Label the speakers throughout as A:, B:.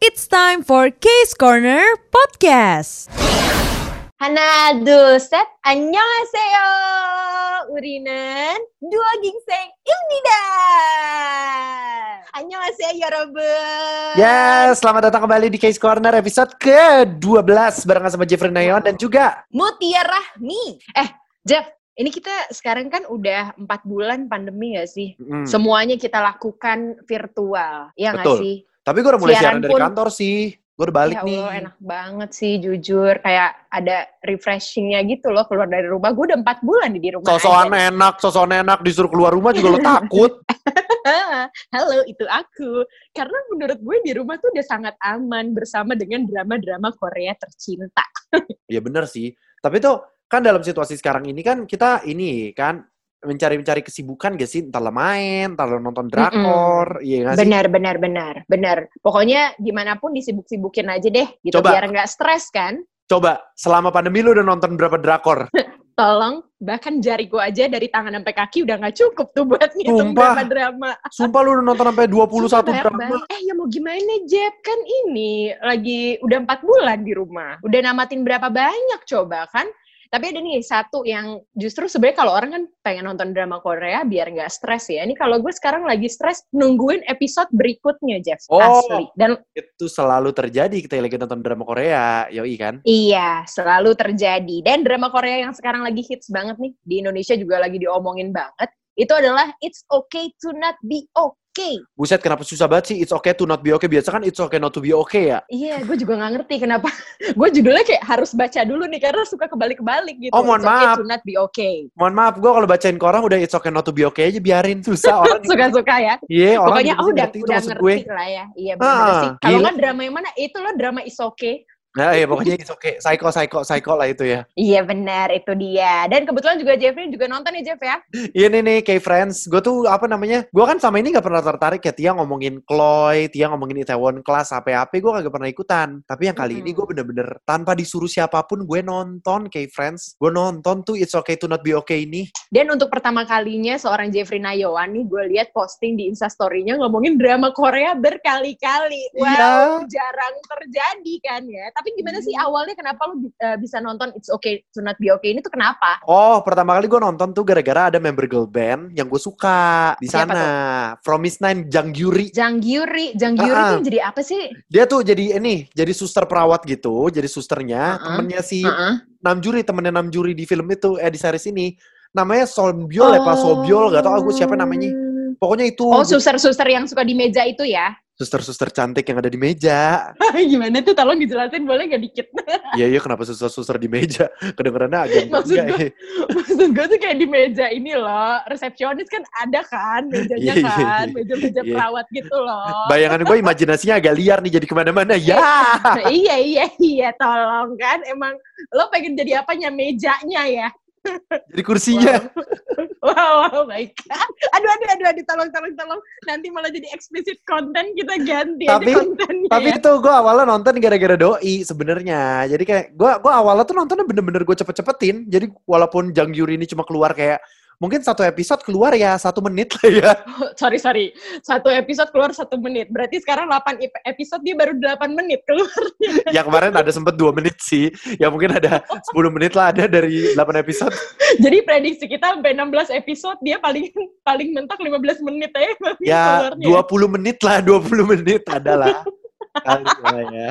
A: It's time for Case Corner Podcast.
B: 하나, 둘, 셋. 안녕하세요. 우리는 dua gingseng 입니다. 안녕하세요, 여러분.
C: Yes, selamat datang kembali di Case Corner episode ke-12 barengan sama Jeffrey Nayon dan juga
B: Mutia Rahmi. Eh, Jeff, ini kita sekarang kan udah empat bulan pandemi gak sih?
C: Hmm,
B: Semuanya kita lakukan virtual, ya nggak
C: Betul.
B: sih?
C: Tapi gue udah mulai
B: siaran
C: siaran dari
B: pun-
C: kantor sih. Gue udah balik
B: ya
C: nih.
B: Allah, enak banget sih, jujur. Kayak ada refreshingnya gitu loh keluar dari rumah. Gue udah empat bulan nih di rumah.
C: Sosokan enak, sosokan enak disuruh keluar rumah juga lo takut.
B: Halo, itu aku. Karena menurut gue di rumah tuh udah sangat aman bersama dengan drama-drama Korea tercinta.
C: Iya bener sih. Tapi tuh kan dalam situasi sekarang ini kan kita ini kan mencari-mencari kesibukan gak sih? Entah lo main, entah lo nonton drakor, iya gak sih?
B: Benar, benar, benar, benar. Pokoknya gimana pun disibuk-sibukin aja deh, gitu
C: Coba.
B: biar nggak stres kan.
C: Coba, selama pandemi lu udah nonton berapa drakor?
B: Tolong, bahkan jari gue aja dari tangan sampai kaki udah nggak cukup tuh buat ngitung
C: Sumpah.
B: drama-drama.
C: Sumpah lu udah nonton sampai 21
B: Sumpah
C: drama.
B: banget. Eh ya mau gimana Jeb? Kan ini lagi udah empat bulan di rumah. Udah namatin berapa banyak coba kan? Tapi ada nih satu yang justru sebenarnya kalau orang kan pengen nonton drama Korea biar nggak stres ya. Ini kalau gue sekarang lagi stres nungguin episode berikutnya Jeff.
C: Oh.
B: Asli. Dan
C: Itu selalu terjadi kita lagi nonton drama Korea, yoi kan?
B: iya selalu terjadi. Dan drama Korea yang sekarang lagi hits banget nih. Di Indonesia juga lagi diomongin banget. Itu adalah It's Okay to Not Be Okay.
C: Buset, kenapa susah banget sih? It's okay to not be okay. Biasa kan it's okay not to be okay ya?
B: Iya, gue juga nggak ngerti kenapa. gue judulnya kayak harus baca dulu nih karena suka kebalik-kebalik gitu.
C: Oh, mohon
B: It's okay
C: maaf.
B: to not be okay.
C: Mohon maaf, gue kalau bacain ke orang udah it's okay not to be okay aja biarin. Susah orang.
B: Suka-suka ya.
C: Iya, orang
B: Pokoknya oh, udah
C: ngerti
B: udah ngerti
C: gue.
B: lah ya. Iya benar
C: Ah,
B: sih. Kalau nggak drama yang mana? Itu loh drama is okay.
C: Nah, iya pokoknya it's okay. Psycho, psycho, psycho lah itu ya.
B: Iya benar, itu dia. Dan kebetulan juga Jeffrey juga nonton ya Jeff ya.
C: Iya nih nih, kayak friends. Gue tuh apa namanya? Gue kan sama ini gak pernah tertarik ya. Tia ngomongin Chloe, Tia ngomongin Itaewon Class, HP-HP gue kagak pernah ikutan. Tapi yang kali ini
B: Mm-mm.
C: gue bener-bener tanpa disuruh siapa pun gue nonton kayak friends. Gue nonton tuh It's Okay to Not Be Okay ini.
B: Dan untuk pertama kalinya seorang Jeffrey Nayawan nih gue lihat posting di Instastory-nya ngomongin drama Korea berkali-kali. Wow,
C: Iya.
B: jarang terjadi kan ya. Tapi gimana sih
C: Hmm.
B: awalnya kenapa lu uh, bisa nonton It's Okay to Not Be Okay ini tuh kenapa?
C: Oh, pertama kali gue nonton tuh gara-gara ada member girl band yang gue suka di sana. From Miss Nine, Jang Gyuri.
B: Jang Gyuri, Jang Gyuri
C: Ah, ah.
B: tuh jadi apa sih?
C: Dia tuh jadi ini, jadi suster perawat gitu, jadi susternya,
B: Uh-uh.
C: temennya si. Nam Juri, temennya Nam Juri di film itu, eh di series ini. Namanya Sombyol ya, Pak gak tau aku siapa namanya. Pokoknya itu
B: Oh, suster-suster yang suka di meja itu ya?
C: Suster-suster cantik yang ada di meja.
B: Gimana tuh? Tolong dijelasin boleh gak dikit?
C: Iya, iya kenapa suster-suster di meja? Kedengerannya agak
B: Maksud gue-
C: ya.
B: Maksud gue tuh kayak di meja ini loh, resepsionis kan ada kan, mejanya
C: Iya, iya,
B: kan,
C: iya.
B: meja-meja
C: Iya.
B: perawat gitu loh.
C: Bayangan gue imajinasinya agak liar nih jadi ke mana-mana. Ya!
B: iya iya iya tolong kan emang lo pengen jadi apanya mejanya ya
C: Jadi kursinya.
B: wow wow baik aduh aduh aduh aduh tolong tolong tolong nanti malah jadi explicit konten kita ganti
C: Tapi-
B: aja kontennya
C: Tapi
B: ya.
C: itu gue awalnya nonton gara-gara doi sebenarnya. Jadi kayak gue gua awalnya tuh nontonnya bener-bener gue cepet-cepetin. Jadi walaupun Jang Yuri ini cuma keluar kayak mungkin satu episode keluar ya satu menit lah ya.
B: sorry sorry satu episode keluar satu menit berarti sekarang 8 ep- episode dia baru 8 menit keluar
C: yang kemarin ada sempet dua menit sih. Ya mungkin ada 10 menit lah ada dari 8 episode.
B: jadi prediksi kita sampai 16 episode dia paling paling mentok 15 menit ya
C: Ya
B: keluarnya.
C: 20 menit lah, 20 menit adalah. Kali lah ya.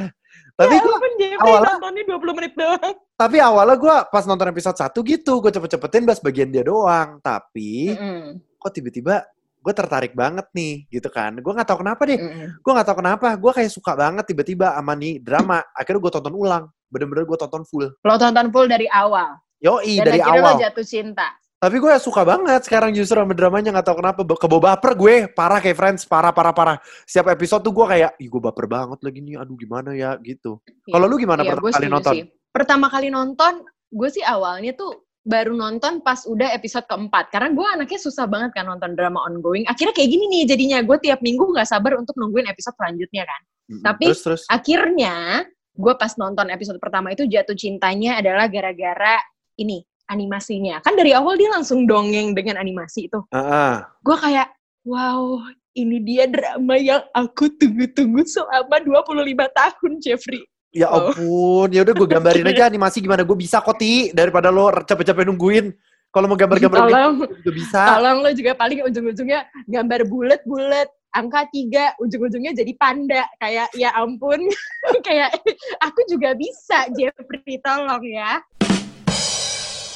C: Tapi
B: ya Jeffrey
C: awalnya-
B: nontonnya 20 menit doang
C: tapi awalnya gue pas nonton episode 1 gitu, gue cepet-cepetin bahas bagian dia doang. Tapi
B: Mm-mm.
C: kok tiba-tiba gue tertarik banget nih gitu kan. Gue nggak tahu kenapa deh.
B: Mm-mm.
C: Gue nggak tahu kenapa. Gue kayak suka banget tiba-tiba sama nih drama. Akhirnya gue tonton ulang. Bener-bener gue tonton full.
B: Lo tonton full dari awal.
C: Yoi
B: Dan
C: dari
B: akhirnya
C: awal.
B: lo jatuh cinta.
C: Tapi gue suka banget sekarang justru sama dramanya nggak tahu kenapa kebawa baper gue parah kayak friends parah parah parah. Setiap episode tuh gue kayak, ih gue baper banget lagi nih. Aduh gimana ya gitu. Kalau lu gimana
B: Iya,
C: pertama kali nonton?
B: sih. Pertama kali nonton, gue sih awalnya tuh baru nonton pas udah episode keempat. Karena gue anaknya susah banget kan nonton drama ongoing. Akhirnya kayak gini nih jadinya. Gue tiap minggu nggak sabar untuk nungguin episode selanjutnya kan.
C: Mm-mm.
B: Tapi
C: terus terus.
B: Akhirnya, gue pas nonton episode pertama itu jatuh cintanya adalah gara-gara ini, animasinya. Kan dari awal dia langsung dongeng dengan animasi itu.
C: Ah, ah.
B: Gue kayak, wow, ini dia drama yang aku tunggu-tunggu selama 25 tahun, Jeffrey.
C: Ya
B: Oh.
C: ampun, ya udah gue gambarin aja animasi gimana gue bisa kok Ti daripada lo capek-capek nungguin. Kalau mau gambar-gambar gitu
B: Tolong,
C: juga bisa.
B: tolong lo juga paling ujung-ujungnya gambar bulat-bulat, angka tiga, ujung-ujungnya jadi panda. Kayak, ya ampun, kayak aku juga bisa, Jeffrey, tolong ya.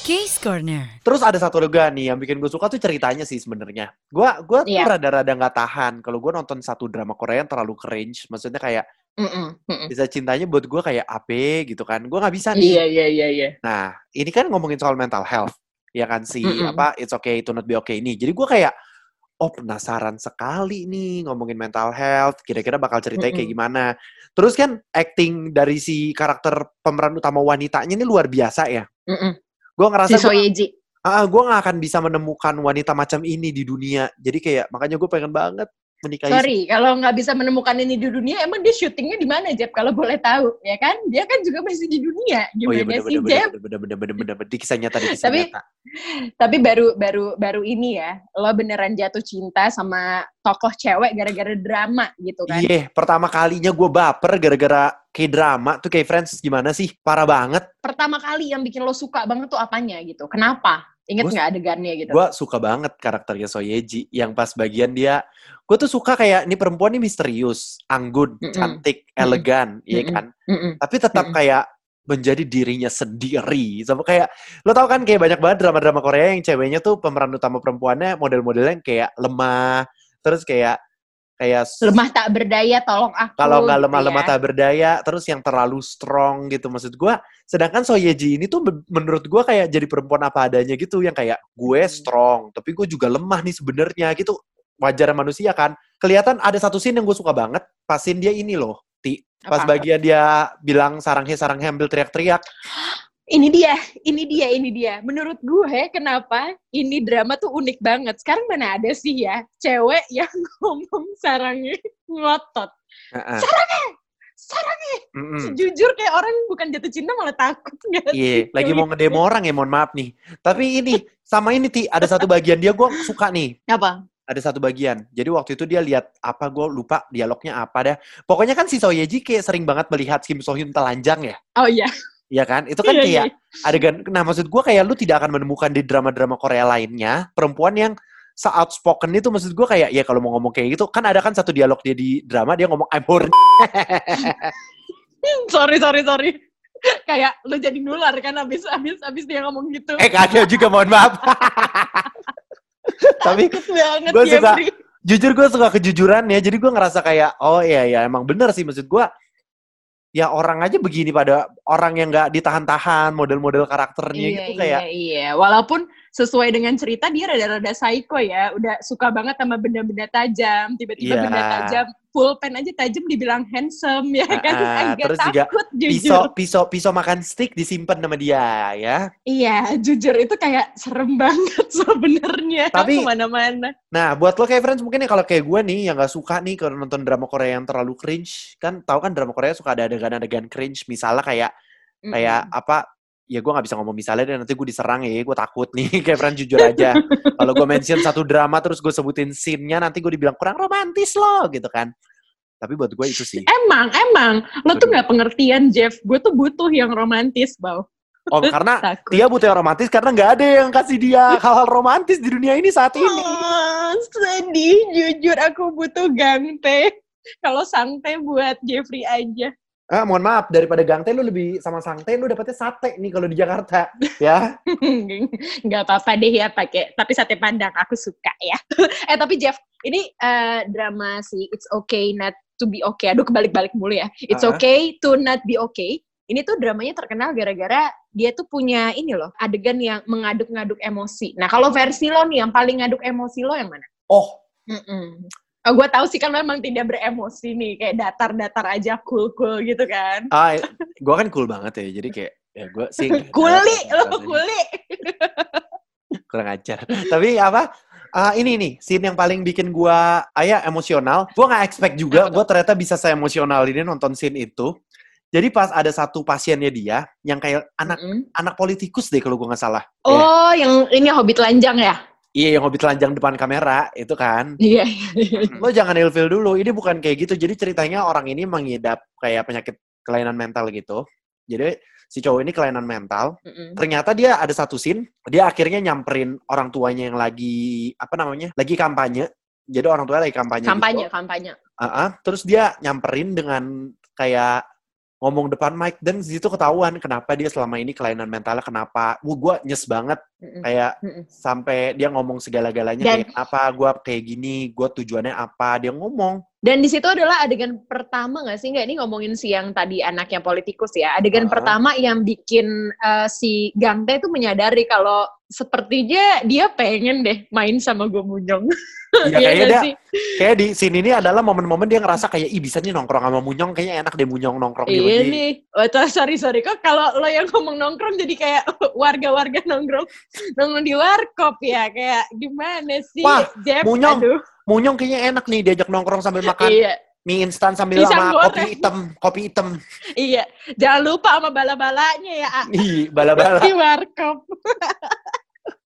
A: Case Corner.
C: Terus ada satu juga nih yang bikin gue suka tuh ceritanya sih sebenarnya. Gua gua tuh
B: Iya.
C: rada-rada nggak tahan kalau gue nonton satu drama Korea yang terlalu cringe. Maksudnya kayak
B: Mm-mm, mm-mm.
C: bisa cintanya buat gue kayak apa gitu kan. Gue nggak bisa nih.
B: Iya, iya, iya, iya.
C: Nah, ini kan ngomongin soal mental health. Ya kan si
B: Mm-mm.
C: apa it's okay to not be okay ini. Jadi gue kayak oh penasaran sekali nih ngomongin mental health. Kira-kira bakal ceritanya kayak
B: Mm-mm.
C: gimana. Terus kan acting dari si karakter pemeran utama wanitanya ini luar biasa ya.
B: Mm-mm.
C: Gue
B: Si
C: ngerasa gua-
B: Soyeji.
C: ah, gue gak akan bisa menemukan wanita macam ini di dunia. Jadi kayak makanya gue pengen banget menikahi.
B: Sorry, kalau nggak bisa menemukan ini di dunia, emang dia syutingnya di mana, Jeb? Kalau boleh tahu, ya kan? Dia kan juga masih di dunia.
C: Oh iya
B: Gimana
C: bener
B: sih,
C: bener
B: Jeb?
C: bener bener bener bener bener bener di kisah nyata di kisah
B: Tapi-
C: nyata.
B: Tapi baru baru baru ini ya, lo beneran jatuh cinta sama tokoh cewek gara-gara drama gitu kan?
C: Iya, pertama kalinya gue baper gara-gara kayak drama tuh kayak Friends gimana sih? Parah banget.
B: Pertama kali yang bikin lo suka banget tuh apanya gitu? Kenapa? Ingat nggak adegannya gitu?
C: Gue suka banget karakternya Soyeji yang pas bagian dia, gue tuh suka kayak ini perempuan ini misterius, anggun,
B: Mm-mm.
C: cantik,
B: Mm-mm.
C: elegan, iya
B: Mm-mm.
C: kan?
B: Mm-mm.
C: Tapi tetap
B: Mm-mm.
C: kayak menjadi dirinya sendiri. Sama kayak lo tau kan kayak banyak banget drama-drama Korea yang ceweknya tuh pemeran utama perempuannya model-modelnya yang kayak lemah, terus kayak kayak
B: Lemah tak berdaya, tolong aku.
C: kalau nggak
B: gitu
C: lemah-lemah
B: ya.
C: tak berdaya, terus yang terlalu strong gitu maksud gua. Sedangkan Soyeji ini tuh menurut gua kayak jadi perempuan apa adanya gitu yang kayak gue
B: Hmm.
C: strong, tapi gue juga lemah nih sebenarnya gitu. Wajar manusia kan. Kelihatan ada satu scene yang gue suka banget, pas scene dia ini loh, Ti. Pas
B: Apa?
C: bagian dia bilang sarangnya sarangnya ambil teriak-teriak.
B: Ini dia, ini dia, ini dia. Menurut gue, kenapa ini drama tuh unik banget. Sekarang mana ada sih ya cewek yang ngomong sarangnya ngotot.
C: Heeh.
B: Sarangnya,
C: Mm-mm.
B: sejujur kayak orang bukan jatuh cinta malah takut.
C: Iya,
B: sih?
C: lagi mau ngedemo orang ya, mohon maaf nih. Tapi ini sama ini Ti, ada satu bagian dia gue suka nih.
B: Apa?
C: ada satu bagian. Jadi waktu itu dia lihat apa gue lupa dialognya apa dah. Pokoknya kan si Soyeji kayak sering banget melihat Kim So Hyun telanjang ya.
B: Oh iya.
C: Iya kan? Itu kan
B: Iya,
C: kayak
B: iya.
C: adegan nah maksud gue kayak lu tidak akan menemukan di drama-drama Korea lainnya perempuan yang se-outspoken itu maksud gue kayak ya kalau mau ngomong kayak gitu kan ada kan satu dialog dia di drama dia ngomong I'm horny.
B: sorry, sorry, sorry. kayak lu jadi nular kan abis abis abis dia ngomong gitu.
C: eh kagak juga mohon maaf. Tapi gua
B: ya,
C: suka- jujur gue suka kejujuran ya jadi gue ngerasa kayak oh iya ya emang bener sih maksud gue ya orang aja begini pada orang yang nggak ditahan-tahan model-model karakternya
B: Iya,
C: gitu kayak
B: iya, iya. Walaupun sesuai dengan cerita dia rada-rada psycho ya. Udah suka banget sama benda-benda tajam. Tiba-tiba
C: Iya.
B: benda tajam, pulpen aja tajam dibilang handsome ya kan.
C: Ah,
B: Agak
C: terus juga
B: takut
C: pisau
B: jujur.
C: pisau pisau makan stick disimpan sama dia ya
B: Iya, jujur itu kayak serem banget sebenarnya.
C: Tapi-
B: Ke mana-mana.
C: nah buat lo kayak friends mungkin ya kalau kayak gue nih yang nggak suka nih kalau nonton drama Korea yang terlalu cringe kan tahu kan drama Korea suka ada adegan-adegan cringe misalnya kayak kayak apa ya gue nggak bisa ngomong misalnya dan nanti gue diserang ya gue takut nih kayak friends jujur aja kalau gue mention satu drama terus gue sebutin scene-nya nanti gue dibilang kurang romantis loh gitu kan tapi buat gue itu sih
B: Emang, emang. Lo tuh nggak pengertian, Jeff. Gue tuh butuh yang romantis, Bau.
C: oh karena
B: Takut.
C: dia butuh yang romantis karena nggak ada yang kasih dia hal-hal romantis di dunia ini saat ini
B: Oh, sedih. Jujur aku butuh gangte. Kalau sangte buat Jeffrey aja.
C: Ah, mohon maaf, daripada gangte lu lebih sama sangte, lu dapetnya sate nih kalau di Jakarta, ya.
B: Nggak apa-apa deh ya pakai. Tapi sate pandang aku suka ya. eh tapi Jeff, ini eh, drama si It's Okay Not to Be Okay. Aduh kebalik-balik mulu ya. It's
C: Ah.
B: Okay to Not Be Okay. Ini tuh dramanya terkenal gara-gara dia tuh punya ini loh, adegan yang mengaduk-ngaduk emosi. Nah kalau versi lo nih, yang paling ngaduk emosi lo yang mana?
C: Oh,
B: Mm-mm. Oh, gue tahu sih kan lo emang tidak beremosi nih, kayak datar-datar aja cool-cool gitu kan.
C: ah, gua kan cool banget ya, jadi kayak ya gua sih
B: Kuli, lo kuli.
C: kurang ajar. Tapi apa? ah, ini nih, scene yang paling bikin gua ayah emosional. Gua nggak expect juga, gua ternyata bisa saya emosional ini nonton scene itu. Jadi pas ada satu pasiennya dia yang kayak anak
B: Mm-mm.
C: anak politikus deh kalau gua nggak salah. Ya.
B: Oh, yang ini Hobbit Lanjang ya?
C: Iya, yang hobi telanjang depan kamera itu kan.
B: Iya, iya, iya.
C: Lo jangan ilfil dulu. Ini bukan kayak gitu. Jadi ceritanya orang ini mengidap kayak penyakit kelainan mental gitu. Jadi si cowok ini kelainan mental.
B: Mm-mm.
C: Ternyata dia ada satu scene, dia akhirnya nyamperin orang tuanya yang lagi apa namanya? Lagi kampanye. Jadi orang tua lagi kampanye.
B: Kampanye,
C: Gitu.
B: kampanye.
C: Ah, terus dia nyamperin dengan kayak ngomong depan mic dan di situ ketahuan kenapa dia selama ini kelainan mentalnya kenapa. Wah, gue nyes banget
B: Mm-mm.
C: kayak
B: Mm-mm.
C: sampai dia ngomong segala-galanya
B: Dan-
C: kayak apa gue kayak gini gue tujuannya apa dia ngomong
B: Dan di situ adalah adegan pertama nggak sih? Nggak, ini ngomongin si yang tadi anaknya politikus ya. Adegan
C: Ah.
B: pertama yang bikin eh, si Gangte itu menyadari kalau sepertinya dia pengen deh main sama Gomunyong.
C: Iya,
B: Iya
C: kayaknya dia kayak di sini ini adalah momen-momen dia ngerasa kayak ih bisa nih nongkrong sama Munyong kayaknya enak deh Munyong nongkrong di
B: Iya nih. Oh, sorry sorry kok kalau lo yang ngomong nongkrong jadi kayak warga-warga nongkrong nongkrong di warkop ya kayak gimana sih?
C: Wah,
B: Jeb,
C: Munyong.
B: aduh.
C: Munyong kayaknya enak nih diajak nongkrong sambil makan
B: Iya,
C: mie instan sambil
B: Pisang
C: sama
B: goreng.
C: kopi hitam kopi hitam
B: iya. Jangan lupa sama bala-balanya ya. A.
C: ih bala-bala
B: di warkop.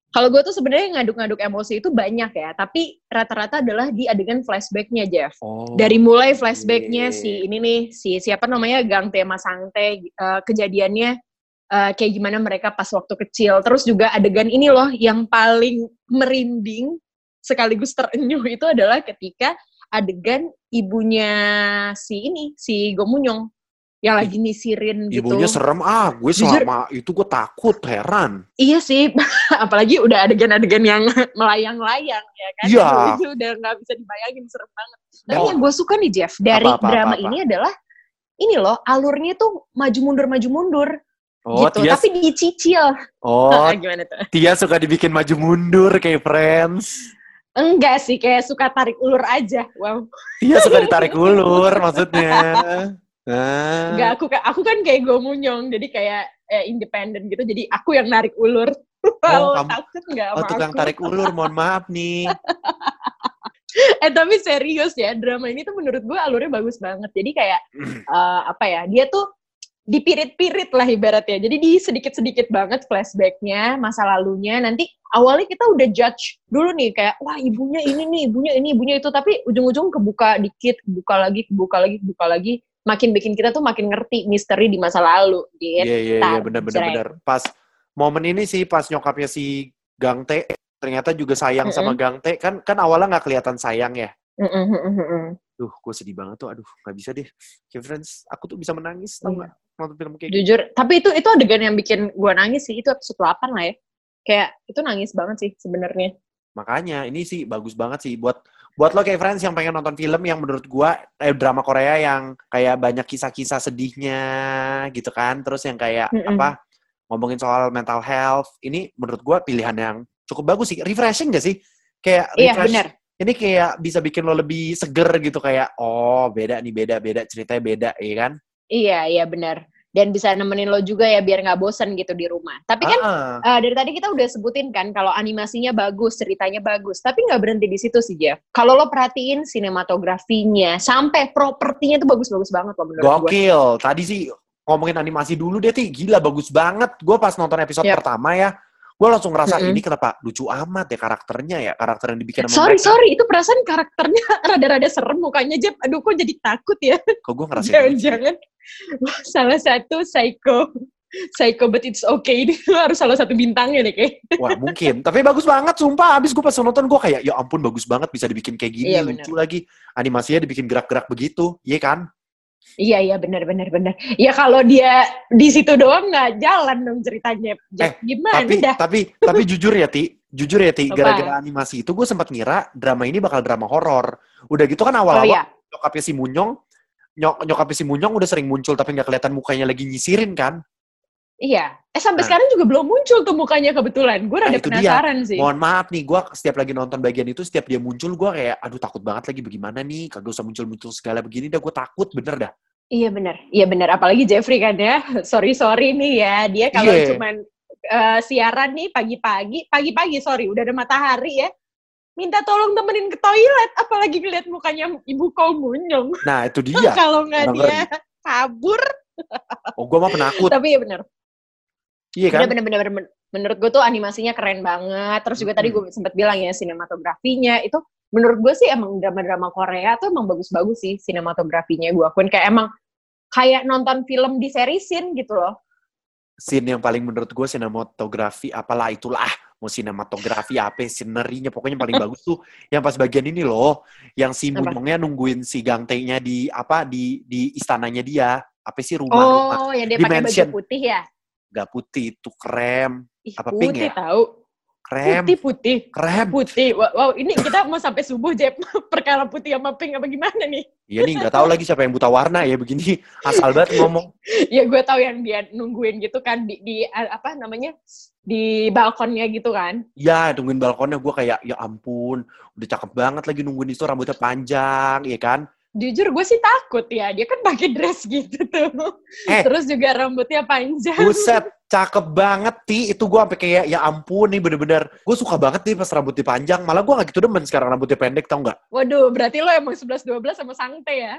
B: Kalau gue tuh sebenarnya ngaduk-ngaduk emosi itu banyak ya, tapi rata-rata adalah di adegan flashbacknya Jeff.
C: oh
B: Dari mulai flashbacknya
C: Oke.
B: si ini nih, si siapa namanya Gang Tema Sangte, eh, kejadiannya eh, kayak gimana mereka pas waktu kecil. Terus juga adegan ini loh yang paling merinding sekaligus terenyuh itu adalah ketika adegan ibunya si ini, si Gomunyong yang lagi nyisirin gitu.
C: ibunya serem ah gue
B: Jujur.
C: selama itu gue takut heran
B: Iya sih, apalagi udah adegan-adegan yang melayang-layang ya kan.
C: Iya.
B: Itu udah nggak bisa dibayangin serem banget. Tapi
C: Oh.
B: yang gue suka nih Jeff dari
C: Apa, apa,
B: drama
C: apa, apa?
B: ini adalah ini loh alurnya tuh maju mundur maju mundur
C: oh
B: gitu.
C: Tia
B: Tapi dicicil.
C: oh
B: Gimana tuh?
C: Tia suka dibikin maju mundur kayak Friends
B: Enggak sih, kayak suka tarik ulur aja. Wow.
C: Tia suka ditarik ulur maksudnya nah
B: Enggak, aku aku kan kayak gomunyong, jadi kayak eh, independen gitu. Jadi aku yang narik ulur. Wow,
C: kamu-
B: takut nggak
C: Oh, tukang
B: aku?
C: tarik ulur, mohon maaf nih.
B: eh tapi serius ya drama ini tuh menurut gue alurnya bagus banget jadi kayak eh, apa ya dia tuh dipirit-pirit lah ibaratnya jadi di sedikit-sedikit banget flashbacknya masa lalunya nanti awalnya kita udah judge dulu nih kayak wah ibunya ini nih ibunya ini ibunya itu tapi ujung-ujung kebuka dikit kebuka lagi kebuka lagi kebuka lagi makin bikin kita tuh makin ngerti misteri di masa lalu
C: Iya,
B: gitu
C: iya, iya,
B: Tar,
C: bener, bener,
B: jreng.
C: bener. Pas momen ini sih, pas nyokapnya si Gang T, ternyata juga sayang sama Gang T. Kan kan awalnya nggak kelihatan sayang ya.
B: Mm, mm, mm, mm, mm.
C: Duh, gue sedih banget tuh. Aduh, nggak bisa deh. Friends, aku tuh bisa menangis, tau
B: Iya.
C: nggak? Nonton film kayak gitu.
B: jujur tapi itu itu adegan yang bikin gua nangis sih itu episode 8 lah ya kayak itu nangis banget sih sebenarnya
C: Makanya, ini sih bagus banget sih. Buat buat lo kayak friends yang pengen nonton film yang menurut gua eh, drama Korea yang kayak banyak kisah-kisah sedihnya gitu kan. Terus yang kayak
B: Mm-mm.
C: apa ngomongin soal mental health. Ini menurut gua pilihan yang cukup bagus sih. Refreshing gak sih? Kayak
B: iya
C: refresh-
B: benar
C: Ini kayak bisa bikin lo lebih seger gitu kayak oh beda nih beda beda ceritanya beda ya kan?
B: Iya iya benar dan bisa nemenin lo juga ya biar nggak bosan gitu di rumah tapi kan
C: Ah,
B: eh, dari tadi kita udah sebutin kan kalau animasinya bagus ceritanya bagus tapi nggak berhenti di situ sih Jeff kalau lo perhatiin sinematografinya sampai propertinya tuh bagus-bagus banget loh menurut gue
C: Gokil. Tadi sih ngomongin animasi dulu deh, Ti. Gila, bagus banget. Gue pas nonton episode
B: Yap.
C: pertama ya, gue langsung ngerasa
B: Mm-mm.
C: ini kenapa lucu amat ya karakternya ya. Karakter yang dibikin sama
B: sorry
C: mereka.
B: sorry itu perasaan karakternya rada-rada serem mukanya Jeff aduh kok jadi takut ya
C: Kok gue ngerasa gitu?
B: Jangan-jangan salah satu psycho psycho but it's okay ini harus salah satu bintangnya deh kayak.
C: Wah, mungkin. Tapi bagus banget, sumpah. Abis gue pas nonton, gue kayak, ya ampun bagus banget bisa dibikin kayak gini.
B: Iya,
C: lucu lagi. Animasinya dibikin gerak-gerak begitu. Iya kan?
B: Iya iya benar benar benar. Ya kalau dia di situ doang nggak jalan dong ceritanya.
C: Eh,
B: Gimana
C: tapi
B: dah?
C: tapi tapi jujur ya Ti jujur ya Ti gara-gara animasi itu gue sempat ngira drama ini bakal drama horor udah gitu kan
B: Oh
C: awal-awal
B: iya.
C: nyokapnya si Munyong nyok nyokapnya si Munyong udah sering muncul tapi nggak kelihatan mukanya lagi nyisirin kan
B: Iya. Eh sampai
C: Nah.
B: sekarang juga belum muncul tuh mukanya kebetulan. Gue
C: Nah,
B: rada
C: dia.
B: penasaran sih.
C: mohon maaf nih gue setiap lagi nonton bagian itu setiap dia muncul gue kayak aduh takut banget lagi bagaimana nih kagak usah muncul-muncul segala begini dah gue takut bener dah
B: Iya benar. Iya benar. Apalagi Jeffrey kan ya. Sorry sorry nih ya. Dia kalau
C: Iya.
B: cuman eh, siaran nih pagi-pagi, pagi-pagi sorry udah ada matahari ya. Minta tolong temenin ke toilet, apalagi ngeliat mukanya ibu kau munyong.
C: nah itu dia
B: kalau nggak dia kabur.
C: oh gue mah penakut
B: Tapi ya benar.
C: Iya kan
B: benar benar. menurut gue tuh animasinya keren banget. Terus juga tadi
C: Mm-mm.
B: gue sempat bilang ya sinematografinya itu menurut gue sih emang drama-drama Korea tuh emang bagus-bagus sih sinematografinya gue akuin kayak emang kayak nonton film di serisin gitu loh.
C: Scene yang paling menurut gue sinematografi apalah itulah mau sinematografi apa scenerinya pokoknya paling bagus tuh yang pas bagian ini loh yang si
B: Apa?
C: Munyongnya nungguin si gangtengnya di apa di di istananya dia apa sih rumah rumah
B: Oh, yang dia pakai baju
C: Dimension.
B: putih ya?
C: Gak putih itu krem
B: Ih,
C: Apa pink
B: putih
C: ya?
B: tahu.
C: krem
B: Putih putih.
C: krem
B: Putih. Wow, wow, ini kita mau sampai subuh Jeb perkara putih sama pink apa gimana nih?
C: Iya nih nggak tahu lagi siapa yang buta warna ya begini asal banget ngomong
B: ya gue tahu yang dia nungguin gitu kan di, di apa namanya di balkonnya gitu kan
C: ya nungguin balkonnya gue kayak ya ampun udah cakep banget lagi nungguin itu rambutnya panjang ya kan
B: jujur gue sih takut ya dia kan pakai dress gitu tuh
C: Eh.
B: terus juga rambutnya panjang
C: Buset, cakep banget ti. Itu gue sampai kayak ya ampun nih bener-bener. Gue suka banget nih pas rambutnya panjang. Malah gue gak gitu demen sekarang rambutnya pendek tau nggak?
B: waduh berarti lo emang 11-12 sama sangte ya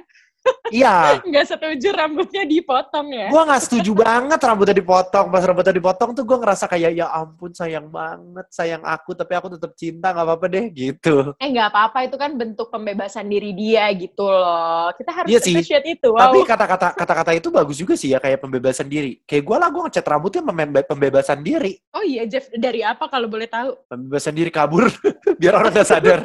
C: Iya,
B: nggak setuju rambutnya dipotong ya
C: gue gak setuju banget rambutnya dipotong. Pas rambutnya dipotong tuh gue ngerasa kayak ya ampun sayang banget, sayang aku. Tapi aku tetap cinta gak apa-apa deh gitu.
B: eh nggak apa-apa itu kan bentuk pembebasan diri dia gitu loh kita harus
C: Iya sih.
B: itu wow
C: Tapi kata-kata kata-kata itu bagus juga sih ya kayak pembebasan diri. Kayak gue lah gue ngecat rambutnya pembebasan diri.
B: oh iya Jeff dari apa kalau boleh tahu
C: Pembebasan diri kabur biar orang gak sadar.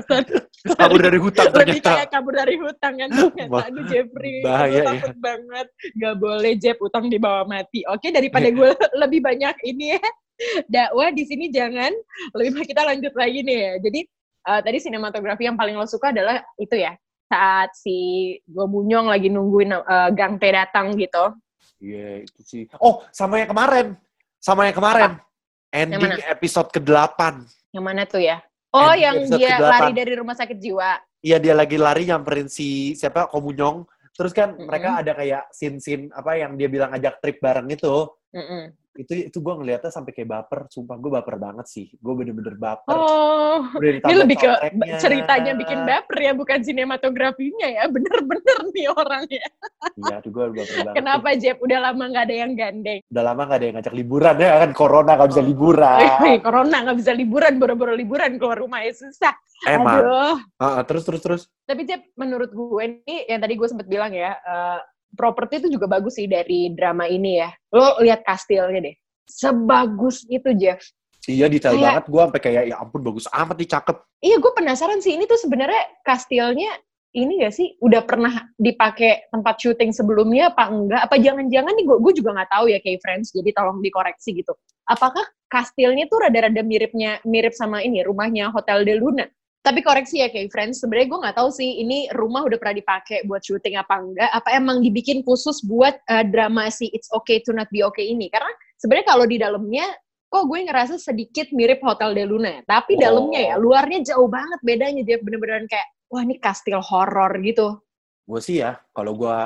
C: kabur dari hutang
B: lebih
C: ternyata.
B: kayak kabur dari hutang kan ternyata aduh Jeffrey
C: bahaya
B: gue
C: ya.
B: takut banget nggak boleh Jeff utang dibawa mati oke daripada gue lebih banyak ini ya dakwah di sini jangan lebih baik kita lanjut lagi nih ya jadi eh, tadi sinematografi yang paling lo suka adalah itu ya saat si Go Bunyong lagi nungguin eh, Gang Tae datang gitu
C: Iya, itu sih. Oh, sama yang kemarin. Sama yang kemarin. Ending
B: mana?
C: episode ke-8.
B: yang mana tuh ya oh
C: Ending
B: yang dia lari dari rumah sakit jiwa
C: Iya, dia lagi lari nyamperin si siapa? Komunyong. Terus kan
B: Mm-mm.
C: mereka ada kayak scene-scene apa yang dia bilang ajak trip bareng itu.
B: Mm-mm.
C: Itu itu gue ngeliatnya sampai kayak baper. Sumpah gue baper banget sih. Gue bener-bener baper.
B: oh Ini lebih ke ceritanya bikin baper ya, bukan sinematografinya ya. Bener-bener nih orangnya.
C: Iya, tuh gue baper banget.
B: Kenapa Jeb? Udah lama nggak ada yang gandeng.
C: Udah lama gak ada yang ngajak liburan ya kan. Corona gak bisa
B: Oh.
C: liburan.
B: Wih, corona nggak bisa liburan, boro-boro liburan keluar rumah ya susah.
C: Emang.
B: Aduh.
C: Ah, terus, terus, terus.
B: Tapi Jeb, menurut gue nih, yang tadi gue sempet bilang ya, eh, properti itu juga bagus sih dari drama ini ya. Lo lihat kastilnya deh. Sebagus itu, Jeff.
C: Iya, detail
B: Kayak-
C: banget. Gue sampai kayak, ya ampun bagus amat nih, cakep.
B: Iya, gue penasaran sih. Ini tuh sebenarnya kastilnya ini gak sih udah pernah dipakai tempat syuting sebelumnya apa enggak? Apa jangan-jangan nih gue juga nggak tahu ya kayak friends. Jadi tolong dikoreksi gitu. Apakah kastilnya tuh rada-rada miripnya mirip sama ini rumahnya Hotel de Luna? Tapi koreksi ya kayak friends. Sebenarnya gue nggak tahu sih ini rumah udah pernah dipakai buat syuting apa enggak? Apa emang dibikin khusus buat eh, drama si It's Okay to Not Be Okay ini? Karena sebenarnya kalau di dalamnya kok gue ngerasa sedikit mirip Hotel de Luna. Tapi
C: Oh.
B: dalamnya ya, luarnya jauh banget bedanya. Dia bener-bener kayak, wah ini kastil horor gitu.
C: Gue sih ya, kalau gue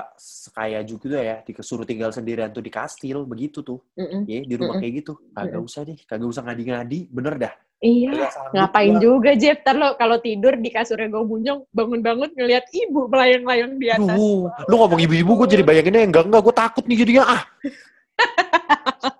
C: kaya juga ya, disuruh tinggal sendirian tuh di kastil, begitu tuh.
B: Mm-mm.
C: Ya, di rumah
B: Mm-mm.
C: kayak gitu. Kagak
B: Mm-mm.
C: usah deh, kagak usah ngadi-ngadi, bener dah.
B: Iya, ngapain
C: gua.
B: juga Jeff? Ntar lo kalau tidur di kasurnya gue bunyong, bangun-bangun ngeliat ibu melayang-layang di atas.
C: Duh, lu ngomong ibu-ibu, gue jadi bayanginnya enggak-enggak, gue takut nih jadinya. Ah,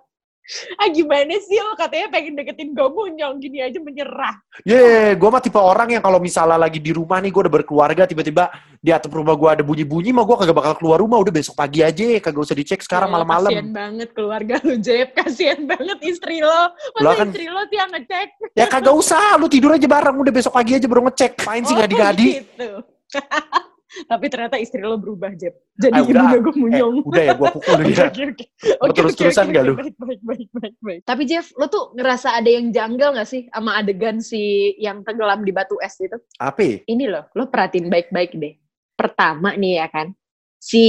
B: Ah gimana sih lo katanya pengen deketin gue bunyong, gini aja menyerah.
C: ye, gue mah tipe orang yang kalau misalnya lagi di rumah nih, gue udah berkeluarga, tiba-tiba di atap rumah gue ada bunyi-bunyi, mah gue kagak bakal keluar rumah, udah besok pagi aja, kagak usah dicek sekarang
B: Ya, Kasian
C: malam-malam.
B: banget keluarga lo Jeff, kasian banget istri lo. Masa
C: Lo kan-
B: istri lo sih yang ngecek?
C: Ya kagak usah, lu tidur aja bareng, udah besok pagi aja baru ngecek. Main sih
B: Oh,
C: ngadi-ngadi.
B: gitu. Tapi ternyata istri lo berubah, Jeb. Jadi
C: Ah, udah.
B: gue
C: Eh,
B: munyong.
C: udah ya, gue pukul
B: Oke,
C: dia.
B: oke, oke.
C: Mau
B: Oke,
C: terus-terusan
B: oke,
C: nggak
B: oke,
C: lu?
B: Baik, baik, baik, baik, baik. Tapi Jeff, lo tuh ngerasa ada yang janggal gak sih sama adegan si yang tenggelam di batu es itu?
C: Apa? ya?
B: Ini loh, lo perhatiin baik-baik deh. Pertama nih ya kan, si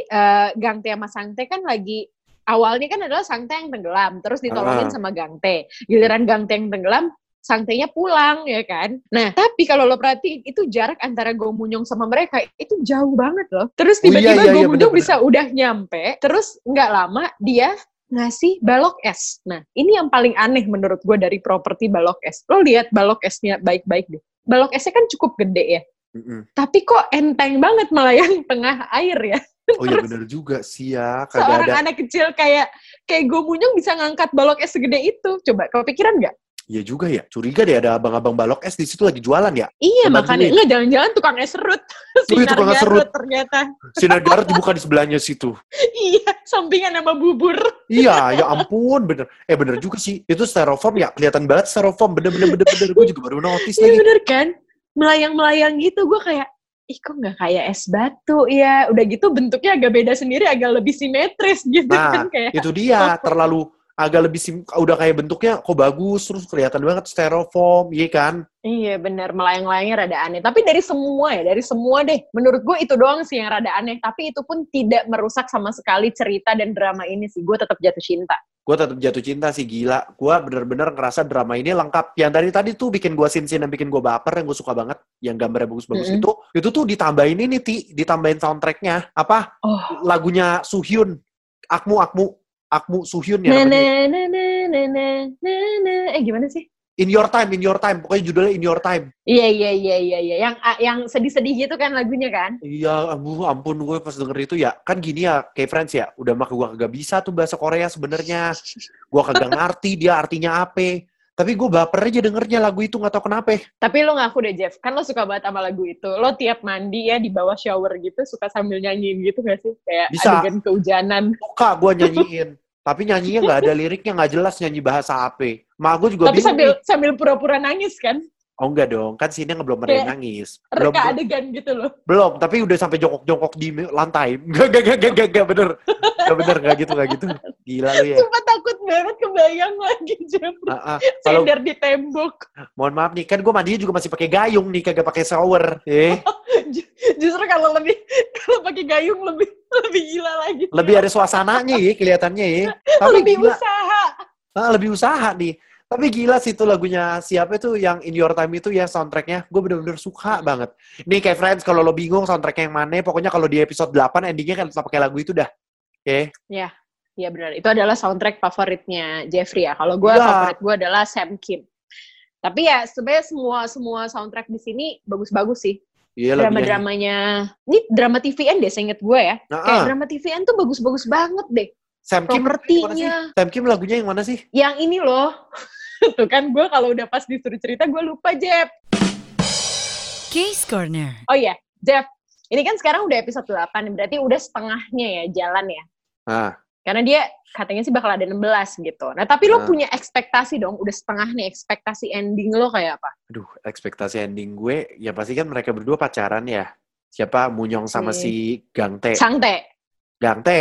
B: eh, Gangte sama Sangte kan lagi awalnya kan adalah Sangte yang tenggelam, terus ditolongin
C: Ah.
B: sama Gangte. Giliran Gangte yang tenggelam, Sangtenya pulang ya kan. Nah, tapi kalau lo perhatiin itu jarak antara Gomunyong sama mereka itu jauh banget loh. Terus
C: Oh, iya,
B: tiba-tiba
C: iya, iya,
B: Gomunyong
C: bener-bener.
B: bisa udah nyampe, terus nggak lama dia ngasih balok es. Nah, ini yang paling aneh menurut gue dari properti balok es. Lo lihat balok esnya baik-baik deh. Balok esnya kan cukup gede ya.
C: Mm-mm.
B: Tapi kok enteng banget melayang tengah air ya.
C: Oh iya bener juga sih ya. Kagak
B: seorang
C: ada.
B: anak kecil kayak kayak gue munyong bisa ngangkat balok es segede itu. Coba kepikiran nggak?
C: Iya juga ya. Curiga deh ada abang-abang balok es di situ lagi jualan ya.
B: Iya makanya
C: duit.
B: nggak jangan-jangan tukang es serut.
C: Wih, tukang es serut.
B: ternyata.
C: Sinar Garut dibuka di sebelahnya situ.
B: Iya, sampingan sama bubur.
C: Iya, ya ampun, bener. Eh bener juga sih. Itu styrofoam ya, kelihatan banget styrofoam. Bener-bener bener-bener. Gue juga baru notice
B: Iya
C: lagi.
B: bener kan? Melayang-melayang gitu, gue kayak, ih kok nggak kayak es batu ya. Udah gitu bentuknya agak beda sendiri, agak lebih simetris gitu
C: Nah,
B: kan. Kayak,
C: itu dia. Terlalu agak lebih sim, udah kayak bentuknya kok bagus terus kelihatan banget styrofoam, iya kan?
B: iya bener, melayang-layangnya rada aneh. Tapi dari semua ya, dari semua deh. Menurut gue itu doang sih yang rada aneh. Tapi itu pun tidak merusak sama sekali cerita dan drama ini sih. Gue tetap jatuh cinta.
C: Gue tetap jatuh cinta sih gila. Gue bener-bener ngerasa drama ini lengkap. Yang dari tadi tuh bikin gue sin-sin dan bikin gue baper yang gue suka banget. Yang gambarnya bagus-bagus
B: Mm-mm.
C: itu. Itu tuh ditambahin ini Ti, ditambahin soundtracknya. Apa?
B: Oh.
C: Lagunya Suhyun. Akmu, Akmu. Akmu Suhyun ya
B: Na na na na na na na. Eh gimana sih?
C: In Your Time, In Your Time. Pokoknya judulnya In Your Time.
B: Iya iya iya iya iya. Yang ah, yang sedih-sedih gitu kan lagunya kan?
C: Iya, ampun, ampun gue pas denger itu ya. Kan gini ya, kayak friends ya. Udah mah gue kagak bisa tuh bahasa Korea sebenarnya. Gue kagak ngerti dia artinya apa. Tapi gue baper aja dengernya lagu itu nggak tahu kenapa.
B: Tapi lo ngaku deh Jeff, kan lo suka banget sama lagu itu. Lo tiap mandi ya di bawah shower gitu suka sambil nyanyiin gitu gak sih? Kayak
C: Bisa.
B: adegan kehujanan.
C: Suka gue nyanyiin. Tapi nyanyinya nggak ada liriknya, nggak jelas nyanyi bahasa apa. Mak gue juga
B: Tapi
C: bingung
B: sambil
C: nih.
B: sambil pura-pura nangis kan?
C: Oh enggak dong, kan sini nggak belum ada yang nangis. Belum,
B: Reka adegan gitu loh.
C: belum, tapi udah sampai jongkok-jongkok di lantai. Enggak, enggak, enggak, enggak, enggak, bener. Enggak bener, enggak gitu, enggak gitu. Gila lu ya.
B: Sumpah takut banget kebayang lagi Jeff.
C: Ah, ah. Kalau
B: Sender di tembok.
C: mohon maaf nih, kan gue mandinya juga masih pakai gayung nih, kagak pakai shower. Eh,
B: Ju- Justru kalau lebih kalau pakai gayung lebih lebih gila lagi.
C: lebih ada suasananya ya, kelihatannya ya. Tapi
B: lebih
C: gila,
B: usaha.
C: Ah, lebih usaha nih. Tapi gila sih itu lagunya siapa itu yang In Your Time itu ya soundtracknya. Gue bener-bener suka banget. Nih kayak friends, kalau lo bingung soundtracknya yang mana, pokoknya kalau di episode 8 endingnya kan tetap pakai lagu itu dah. Oke?
B: Iya benar. Itu adalah soundtrack favoritnya Jeffrey ya. Kalau gue
C: Iya.
B: favorit gue adalah Sam Kim. Tapi ya sebenarnya semua semua soundtrack di sini bagus-bagus sih.
C: Iya.
B: Drama-dramanya. Ini drama TVN deh, seinget gue ya.
C: Nah,
B: Kayak
C: ah,
B: drama TVN tuh bagus-bagus banget deh.
C: Sam Kim?
B: Propertinya.
C: Sam Kim lagunya yang mana sih?
B: Yang ini loh. Tuh kan gue kalau udah pas disuruh cerita gue lupa Jeff.
A: Case Corner.
B: Oh iya, Jeff. Ini kan sekarang udah episode 8, berarti udah setengahnya ya jalan ya.
C: Ah,
B: Karena dia katanya sih bakal ada 16 gitu. Nah, tapi lo
C: Ah.
B: punya ekspektasi dong, udah setengah nih, ekspektasi ending lo kayak apa?
C: aduh, ekspektasi ending gue, ya pasti kan mereka berdua pacaran ya. Siapa? Munyong sama
B: Hmm.
C: si Gangte.
B: Sangte.
C: Gangte.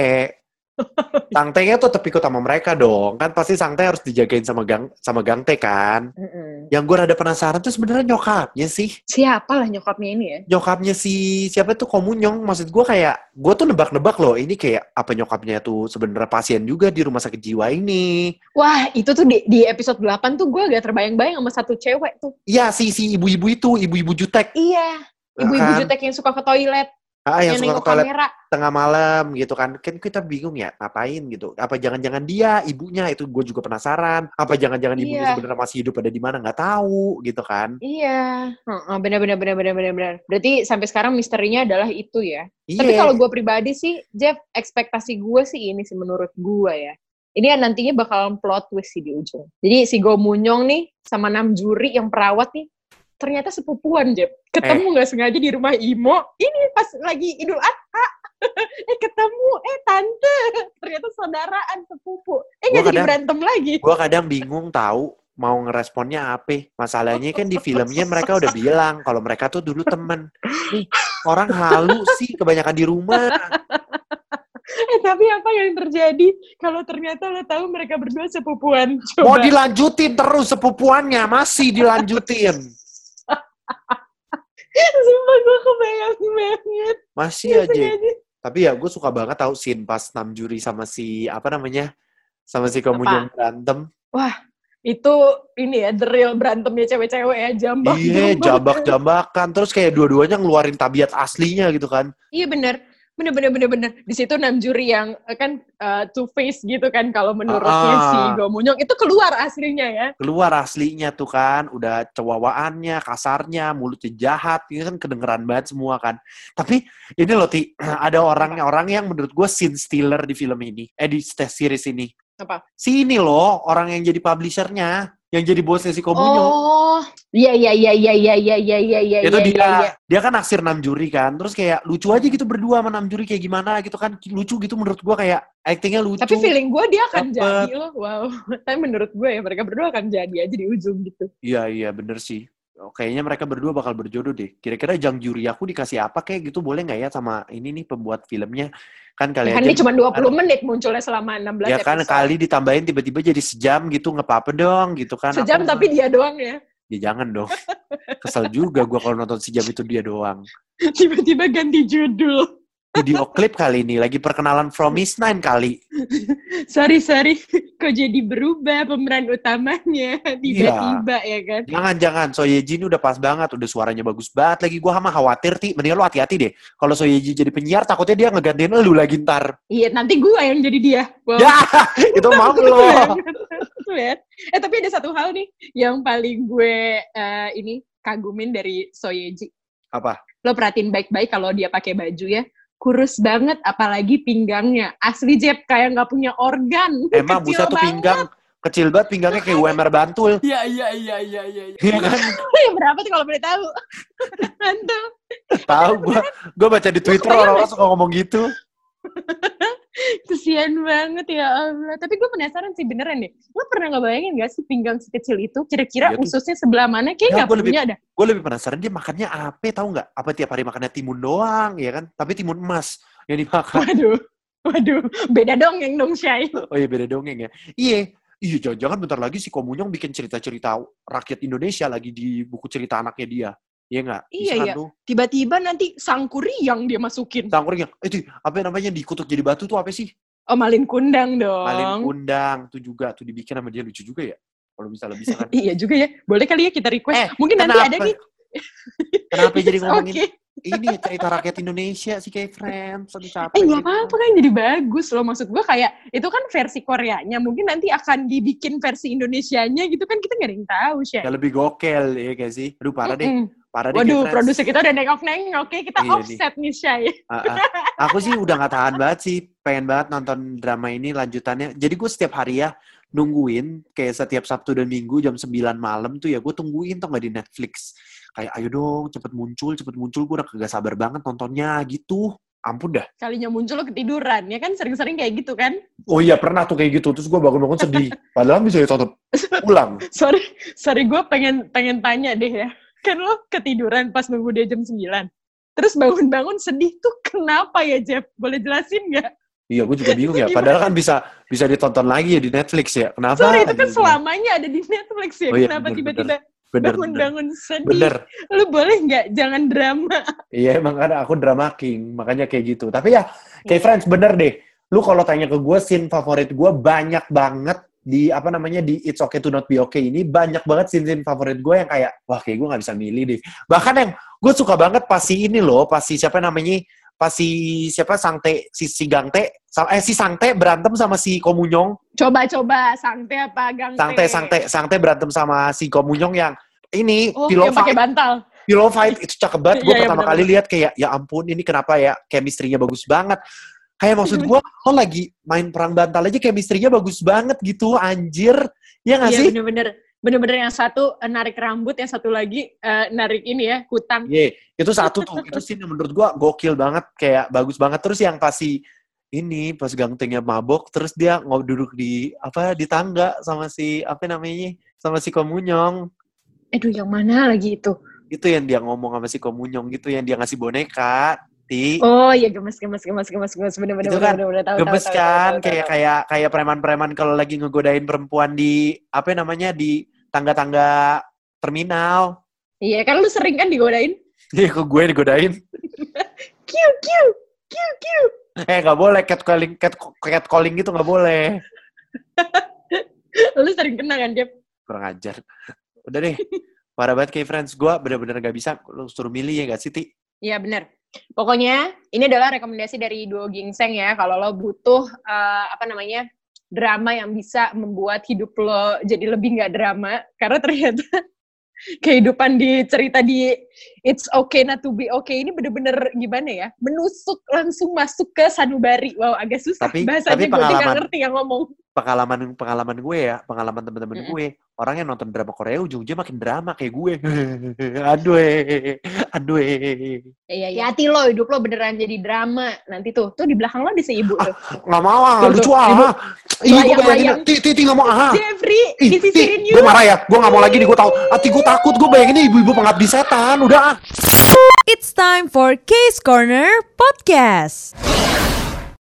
C: Sangte-nya tuh tetap ikut sama mereka dong. Kan pasti Sangte harus dijagain sama Gang sama Gangte kan.
B: Mm-mm.
C: Yang gue rada penasaran tuh sebenarnya nyokapnya sih.
B: Siapa lah nyokapnya ini ya?
C: Nyokapnya si siapa tuh Komunyong. Maksud gue kayak, gue tuh nebak-nebak loh. Ini kayak apa nyokapnya tuh sebenarnya pasien juga di rumah sakit jiwa ini.
B: Wah, itu tuh di, di episode 8 tuh gue agak terbayang-bayang sama satu cewek tuh.
C: Iya si si ibu-ibu itu, ibu-ibu jutek.
B: Iya. Ibu-ibu
C: Kan?
B: jutek yang suka ke toilet,
C: Ah, yang
B: yang,
C: suka ke toilet
B: kamera.
C: tengah malam gitu kan. Kan kita bingung ya ngapain gitu. Apa jangan-jangan dia ibunya itu gue juga penasaran. Apa jangan-jangan ibunya
B: Iya.
C: sebenarnya masih hidup ada di mana nggak tahu gitu kan.
B: Iya, Heeh, benar-benar benar-benar benar-benar. Berarti sampai sekarang misterinya adalah itu ya.
C: Iya.
B: Tapi kalau gue pribadi sih, Jeff, ekspektasi gue sih ini sih menurut gue ya. Ini yang nantinya bakalan plot twist sih di ujung. Jadi si Go Munyong nih sama Nam Juri yang perawat nih, ternyata sepupuan, Jeff. Ketemu nggak sengaja di rumah Imo, ini pas lagi Idul Adha. eh ketemu, eh tante, ternyata saudaraan sepupu. Eh
C: Gua
B: nggak jadi berantem lagi.
C: gue kadang bingung tahu mau ngeresponnya apa. Masalahnya kan di filmnya mereka udah bilang kalau mereka tuh dulu temen. Nih, orang halu sih kebanyakan di rumah.
B: Eh tapi apa yang terjadi kalau ternyata lo tahu mereka berdua sepupuan?
C: Mau
B: Coba.
C: dilanjutin terus sepupuannya, masih dilanjutin.
B: Sumpah gue kebayang banget.
C: Masih aja.
B: sengaja.
C: Tapi ya gue suka banget tahu scene pas Namjuri sama si apa namanya? Sama si Komunyong berantem.
B: Itu ini ya, the real berantemnya cewek-cewek ya, jambak.
C: Iya, jambak-jambakan. Terus kayak dua-duanya ngeluarin tabiat aslinya gitu kan.
B: Iya bener. Bener bener bener bener. Di situ enam juri yang eh, kan uh, two face gitu kan kalau menurutnya
C: Ah.
B: si Gomunyong itu keluar aslinya ya.
C: Keluar aslinya tuh kan, udah cewawaannya, kasarnya, mulutnya jahat, ini kan kedengeran banget semua kan. Tapi ini loh Ti, ada orang-orang yang menurut gue scene stealer di film ini, eh di series ini.
B: Apa?
C: Si ini loh, orang yang jadi publishernya, yang jadi bosnya si Komunyo.
B: Oh, iya iya iya iya iya iya iya iya iya.
C: itu
B: iya,
C: dia
B: iya, iya.
C: dia kan naksir enam juri kan terus kayak lucu aja gitu berdua sama enam juri kayak gimana gitu kan lucu gitu menurut gua kayak actingnya lucu
B: Tapi feeling gue dia akan
C: Dapet.
B: jadi loh. Wow. Tapi menurut gue ya mereka berdua akan jadi aja di ujung gitu.
C: iya iya bener sih kayaknya mereka berdua bakal berjodoh deh. Kira-kira jang juri aku dikasih apa kayak gitu? Boleh nggak ya sama ini nih pembuat filmnya? Kan kali
B: kan
C: aja
B: ini cuma 20 menit munculnya selama 16
C: ya kan
B: episode.
C: kali ditambahin tiba-tiba jadi sejam gitu nggak apa-apa dong gitu kan.
B: Sejam
C: Aku-
B: tapi dia doang ya.
C: ya jangan dong. Kesel juga gua kalau nonton sejam itu dia doang.
B: Tiba-tiba ganti judul.
C: Video klip kali ini lagi perkenalan From Miss Nine kali
B: Sorry, sorry. Kok jadi berubah pemeran utamanya tiba-tiba ya kan?
C: Jangan jangan Soyeji ini udah pas banget, udah suaranya bagus banget lagi. Gua sama khawatir ti, mendingan lu hati-hati deh. Kalau Soyeji jadi penyiar, takutnya dia ngegantiin lu lagi ntar.
B: Iya, nanti gua yang jadi dia. Wow.
C: Ya, itu mau lo.
B: Ya. Eh tapi ada satu hal nih yang paling gue eh, ini kagumin dari Soyeji.
C: Apa?
B: Lo perhatiin baik-baik kalau dia pakai baju ya. Kurus banget, apalagi pinggangnya. Asli Jeb, kayak nggak punya organ.
C: Emang
B: Kecil
C: busa tuh pinggang kecil banget pinggangnya kayak UMR Bantul.
D: Iya iya iya iya iya. iya.
C: Iya kan?
B: Yang berapa tuh kalau boleh tahu? Mantap.
C: Tahu gua, gua baca di Twitter orang-orang suka ngomong gitu.
B: Kesian banget ya Allah. Tapi gue penasaran sih beneran deh. Lo pernah nggak bayangin gak sih pinggang sekecil itu? Kira-kira
C: tuh.
B: ususnya sebelah mana? Kayak
C: Ya,
B: nggak
C: gua lebih-
B: punya ada.
C: Gue lebih penasaran dia makannya apa, tahu nggak? Apa tiap hari makannya timun doang, ya kan? Tapi timun emas yang dimakan.
B: Waduh. Waduh. Beda dong yang dong Syai.
C: Oh iya beda dongeng ya. Iya. Iya, jangan-jangan bentar lagi si Komunyong bikin cerita-cerita rakyat Indonesia lagi di buku cerita anaknya dia. Iya nggak?
B: Iya, iya. Tiba-tiba nanti sangkuri yang dia masukin.
C: Sangkurnya, itu apa namanya dikutuk jadi batu tuh apa sih?
B: Oh malin kundang dong.
C: Malin kundang tuh juga tuh dibikin sama dia lucu juga ya. Kalau misalnya bisa kan.
B: Iya juga ya. Boleh kali ya kita request.
C: Eh,
B: Mungkin nanti
C: kenapa?
B: ada nih.
C: Kenapa jadi ngomongin ini cerita rakyat Indonesia sih kayak Friends? Aduh capek.
B: Eh nggak
C: gitu.
B: apa-apa kan jadi bagus loh. Maksud gue kayak itu kan versi Koreanya. Mungkin nanti akan dibikin versi Indonesianya gitu kan kita nggak ada yang tahu Syai.
C: Ya lebih gokel ya kayak sih. Aduh parah deh. Parah deh
B: Waduh, produser kita udah nengok-nengok. Oke, kita
C: Iya nih.
B: offset nih, Syai.
C: Ah, ah. Aku sih udah gak tahan banget sih, pengen banget nonton drama ini lanjutannya. Jadi gue setiap hari ya nungguin, kayak setiap Sabtu dan Minggu jam 9 malam tuh ya gue tungguin tuh gak di Netflix. Kayak ayo dong cepet muncul, cepet muncul, gue udah kagak sabar banget nontonnya gitu. Ampun dah.
B: Kalinya muncul lo ketiduran, ya kan sering-sering kayak gitu kan?
C: Oh iya pernah tuh kayak gitu, terus gue bangun-bangun sedih. Padahal bisa ditonton ulang.
B: Sorry, sorry gue pengen pengen tanya deh ya. Kan lo ketiduran pas nunggu dia jam 9. Terus bangun-bangun sedih tuh kenapa ya, Jeff? Boleh jelasin nggak?
C: Iya, gue juga bingung ya. Padahal kan bisa bisa ditonton lagi ya di Netflix ya. Kenapa?
B: Sorry, itu kan selamanya ada di Netflix ya.
C: Oh iya,
B: kenapa tiba-tiba bangun-bangun sedih?
C: Bener.
B: Lo boleh nggak jangan drama?
C: Iya emang ada aku drama king, makanya kayak gitu. Tapi ya, kayak friends bener deh. Lu kalau tanya ke gue, scene favorit gue banyak banget di apa namanya di It's Okay to Not Be Okay ini banyak banget scene-scene favorit gue yang kayak wah kayak gue nggak bisa milih deh. Bahkan yang gue suka banget pas si ini loh, pas si siapa namanya, pas si siapa Sangte, si si Gangte, eh si Sangte berantem sama si Komunyong.
B: Coba-coba, sangte apa gangte?
C: Sangte Sangte Sangte berantem sama si Komunyong yang ini
B: Oh,
C: pillow fight,
B: bantal.
C: pillow fight itu cakep banget. Gue
B: Iya, iya,
C: pertama
B: bener-bener.
C: kali lihat kayak ya ampun ini kenapa ya chemistry-nya bagus banget. Kayak maksud gue lo lagi main perang bantal aja chemistry-nya bagus banget gitu anjir. Ya nggak
B: Iya
C: sih?
B: bener-bener. Bener-bener yang satu narik rambut, yang satu lagi eh, narik ini ya, kutang.
C: Iya, itu satu tuh. itu scene yang menurut gue gokil banget. Kayak bagus banget. Terus yang pasti ini pas gantengnya mabok terus dia ngob duduk di apa di tangga sama si apa namanya sama si Komunyong
B: Aduh, yang mana lagi itu?
C: itu yang dia ngomong sama si Komunyong gitu yang dia ngasih boneka ti
B: Oh iya gemes gemes gemes gemes gemes. Bener-bener
C: Itu kan
B: bener-bener tahu
C: gemes
B: tahu,
C: kan
B: tahu, tahu,
C: kayak kayak kayak preman-preman kalau lagi ngegodain perempuan di apa namanya di tangga-tangga terminal.
B: Iya kan lu sering kan digodain?
C: Iya kok gue digodain?
B: Kiu kiu kiu kiu.
C: eh nggak boleh cat calling cat, cat calling gitu nggak boleh.
B: Lu sering kena kan dia?
C: kurang ajar. Udah deh. Parah banget kayak friends. Gue bener-bener gak bisa. Lu suruh milih ya gak sih ti?
B: Iya bener. Pokoknya ini adalah rekomendasi dari Duo Gingseng ya. Kalau lo butuh uh, apa namanya drama yang bisa membuat hidup lo jadi lebih nggak drama, karena ternyata kehidupan di cerita di It's Okay Not to Be Okay ini bener-bener gimana ya? Menusuk langsung masuk ke sanubari. Wow, agak susah
C: Tapi-
B: bahasanya
C: tapi
B: gue
C: pengalaman-
B: ngerti yang ngomong.
C: Pengalaman pengalaman gue ya, pengalaman temen-temen
B: Mm-mm.
C: gue, orang yang nonton drama Korea ujung-ujungnya makin drama kayak gue. aduh, eh, aduh. eh.
B: Iya, ya, hati lo, hidup lo beneran jadi drama. Nanti tuh, tuh di belakang lo ada si ibu tuh.
C: Nggak mau ah,
B: Tuh,
C: lucu
B: ibu.
C: ah. Ih, gue bayangin, ti, ti, ti, nggak mau ah.
B: Jeffrey, disisirin
C: gue marah ya, gue nggak mau lagi nih, gue tahu. Hati gue takut, gue bayangin ibu-ibu pengabdi setan, udah ah.
A: It's time for Case Corner Podcast.